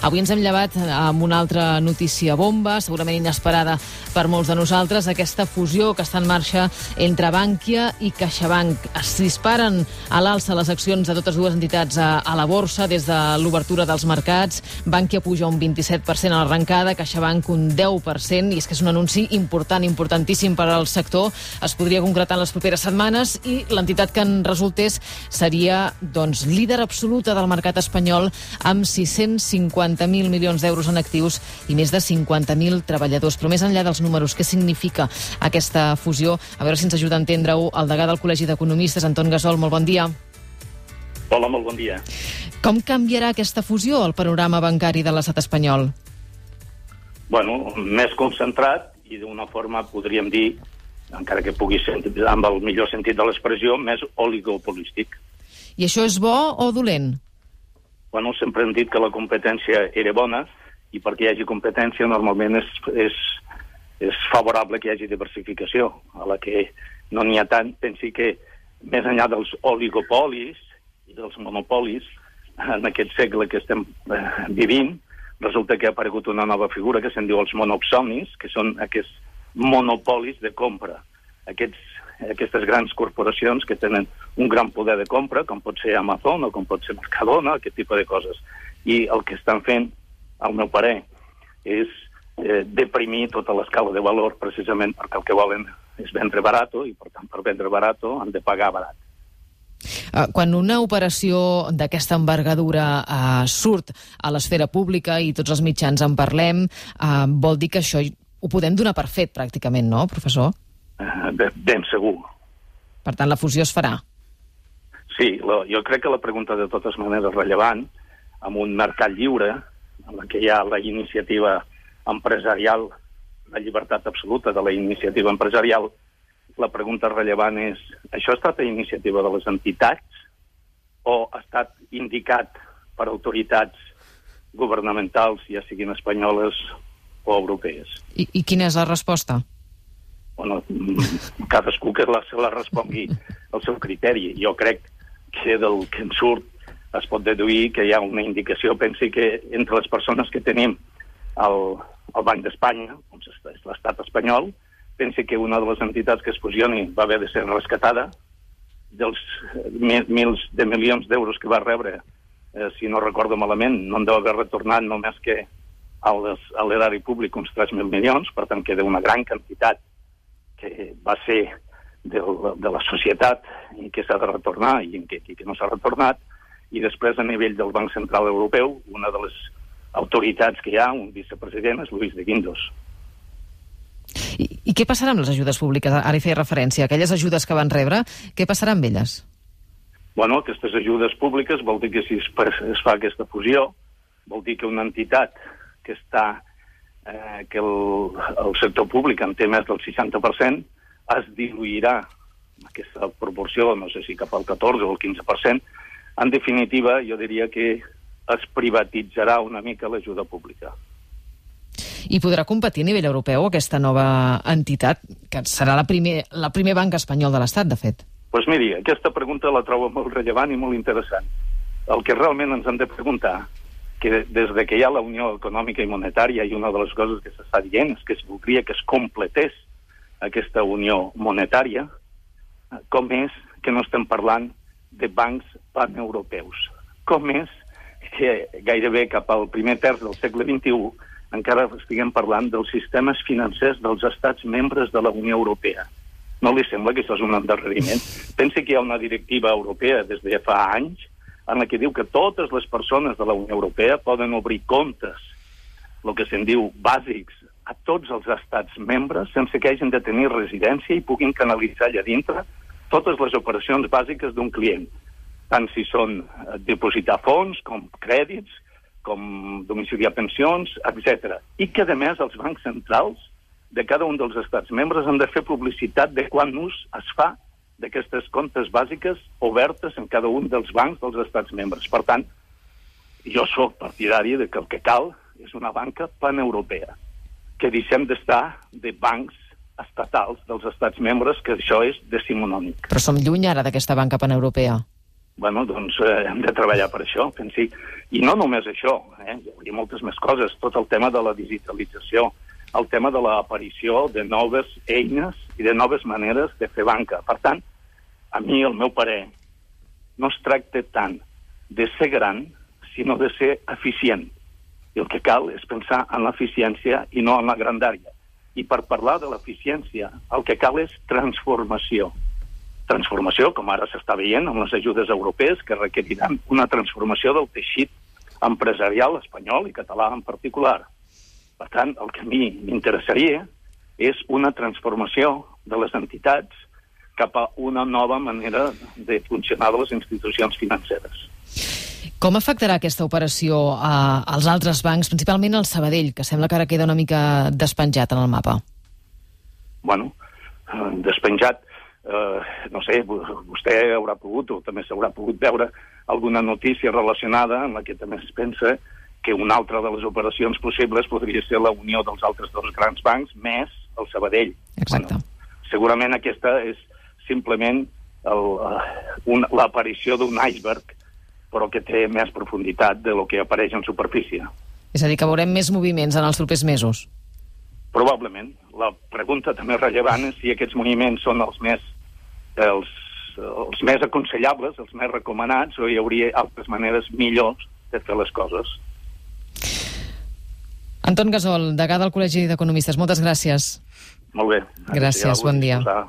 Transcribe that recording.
Avui ens hem llevat amb una altra notícia bomba, segurament inesperada per molts de nosaltres, aquesta fusió que està en marxa entre Bànquia i CaixaBank. Es disparen a l'alça les accions de totes dues entitats a, a la borsa des de l'obertura dels mercats. Bànquia puja un 27% a l'arrencada, CaixaBank un 10%, i és que és un anunci important, importantíssim per al sector. Es podria concretar en les properes setmanes i l'entitat que en resultés seria doncs, líder absoluta del mercat espanyol amb 650.000 milions d'euros en actius i més de 50.000 treballadors. Però més enllà dels números, què significa aquesta fusió? A veure si ens ajuda a entendre-ho el degà del Col·legi d'Economistes, Anton Gasol. Molt bon dia. Hola, molt bon dia. Com canviarà aquesta fusió el panorama bancari de l'estat espanyol? Bueno, més concentrat i d'una forma, podríem dir, encara que pugui ser amb el millor sentit de l'expressió, més oligopolístic. I això és bo o dolent? Bueno, sempre hem dit que la competència era bona i perquè hi hagi competència normalment és, és, és favorable que hi hagi diversificació. A la que no n'hi ha tant, pensi que més enllà dels oligopolis i dels monopolis, en aquest segle que estem eh, vivint, resulta que ha aparegut una nova figura que se'n diu els monopsomis, que són aquests monopolis de compra. Aquests, aquestes grans corporacions que tenen un gran poder de compra, com pot ser Amazon o com pot ser Mercadona, aquest tipus de coses. I el que estan fent, al meu parer, és eh, deprimir tota l'escala de valor precisament perquè el que volen és vendre barat i, per tant, per vendre barat han de pagar barat. Eh, quan una operació d'aquesta envergadura uh, surt a l'esfera pública i tots els mitjans en parlem, uh, vol dir que això ho podem donar per fet, pràcticament, no, professor? Ben, ben segur. Per tant, la fusió es farà. Sí, la, jo crec que la pregunta de totes maneres rellevant, amb un mercat lliure, en la que hi ha la iniciativa empresarial, la llibertat absoluta de la iniciativa empresarial, la pregunta rellevant és, això ha estat a iniciativa de les entitats o ha estat indicat per autoritats governamentals, ja siguin espanyoles o europees? I, i quina és la resposta? Bueno, cadascú que la, se la respongui al seu criteri. Jo crec que del que en surt es pot deduir que hi ha una indicació. Pensi que entre les persones que tenim al, al Banc d'Espanya, com és l'estat espanyol, pensi que una de les entitats que es fusioni va haver de ser rescatada dels mils de milions d'euros que va rebre, eh, si no recordo malament, no en deu haver retornat només que a l'erari públic uns 3.000 milions, per tant queda una gran quantitat que va ser de, de la societat i que s'ha de retornar i que, i que no s'ha retornat, i després a nivell del Banc Central Europeu, una de les autoritats que hi ha, un vicepresident, és Luis de Guindos. I, I què passarà amb les ajudes públiques? Ara hi feia referència. Aquelles ajudes que van rebre, què passarà amb elles? Bueno, aquestes ajudes públiques vol dir que si es, es fa aquesta fusió, vol dir que una entitat que està eh, que el, el sector públic en té més del 60%, es diluirà aquesta proporció, no sé si cap al 14 o el 15%. En definitiva, jo diria que es privatitzarà una mica l'ajuda pública. I podrà competir a nivell europeu aquesta nova entitat, que serà la primer, la primer banc espanyol de l'Estat, de fet? Doncs pues miri, aquesta pregunta la trobo molt rellevant i molt interessant. El que realment ens hem de preguntar, que des de que hi ha la Unió Econòmica i Monetària, i una de les coses que s'està dient és que es voldria que es completés aquesta Unió Monetària, com és que no estem parlant de bancs paneuropeus? Com és que gairebé cap al primer terç del segle XXI encara estiguem parlant dels sistemes financers dels estats membres de la Unió Europea. No li sembla que això és un endarreriment? Pensi que hi ha una directiva europea des de fa anys en la que diu que totes les persones de la Unió Europea poden obrir comptes, el que se'n diu bàsics, a tots els estats membres sense que hagin de tenir residència i puguin canalitzar allà dintre totes les operacions bàsiques d'un client, tant si són eh, dipositar fons com crèdits, com domiciliar pensions, etc. I que, a més, els bancs centrals de cada un dels estats membres han de fer publicitat de quan ús es fa d'aquestes comptes bàsiques obertes en cada un dels bancs dels estats membres. Per tant, jo sóc partidari de que el que cal és una banca paneuropea, que deixem d'estar de bancs estatals dels estats membres, que això és decimonònic. Però som lluny ara d'aquesta banca paneuropea. bueno, doncs eh, hem de treballar per això, pensi. I no només això, eh? hi hauria moltes més coses, tot el tema de la digitalització, el tema de l'aparició de noves eines i de noves maneres de fer banca. Per tant, a mi, el meu parer, no es tracta tant de ser gran, sinó de ser eficient. I el que cal és pensar en l'eficiència i no en la grandària. I per parlar de l'eficiència, el que cal és transformació. Transformació, com ara s'està veient amb les ajudes europees, que requeriran una transformació del teixit empresarial espanyol i català en particular. Per tant, el que a mi m'interessaria és una transformació de les entitats cap a una nova manera de funcionar de les institucions financeres. Com afectarà aquesta operació a, als altres bancs, principalment al Sabadell, que sembla que ara queda una mica despenjat en el mapa? Bueno, eh, despenjat, eh, no sé, vostè haurà pogut, o també s'haurà pogut veure alguna notícia relacionada en la que també es pensa que una altra de les operacions possibles podria ser la unió dels altres dos grans bancs més el Sabadell. Exacte. Bueno, segurament aquesta és simplement uh, l'aparició d'un iceberg però que té més profunditat de lo que apareix en superfície. És a dir, que veurem més moviments en els propers mesos? Probablement. La pregunta també rellevant és si aquests moviments són els més, els, els més aconsellables, els més recomanats, o hi hauria altres maneres millors de fer les coses. Anton Gasol, degà del Col·legi d'Economistes, moltes gràcies. Molt bé. Gràcies, bon dia. Disposar.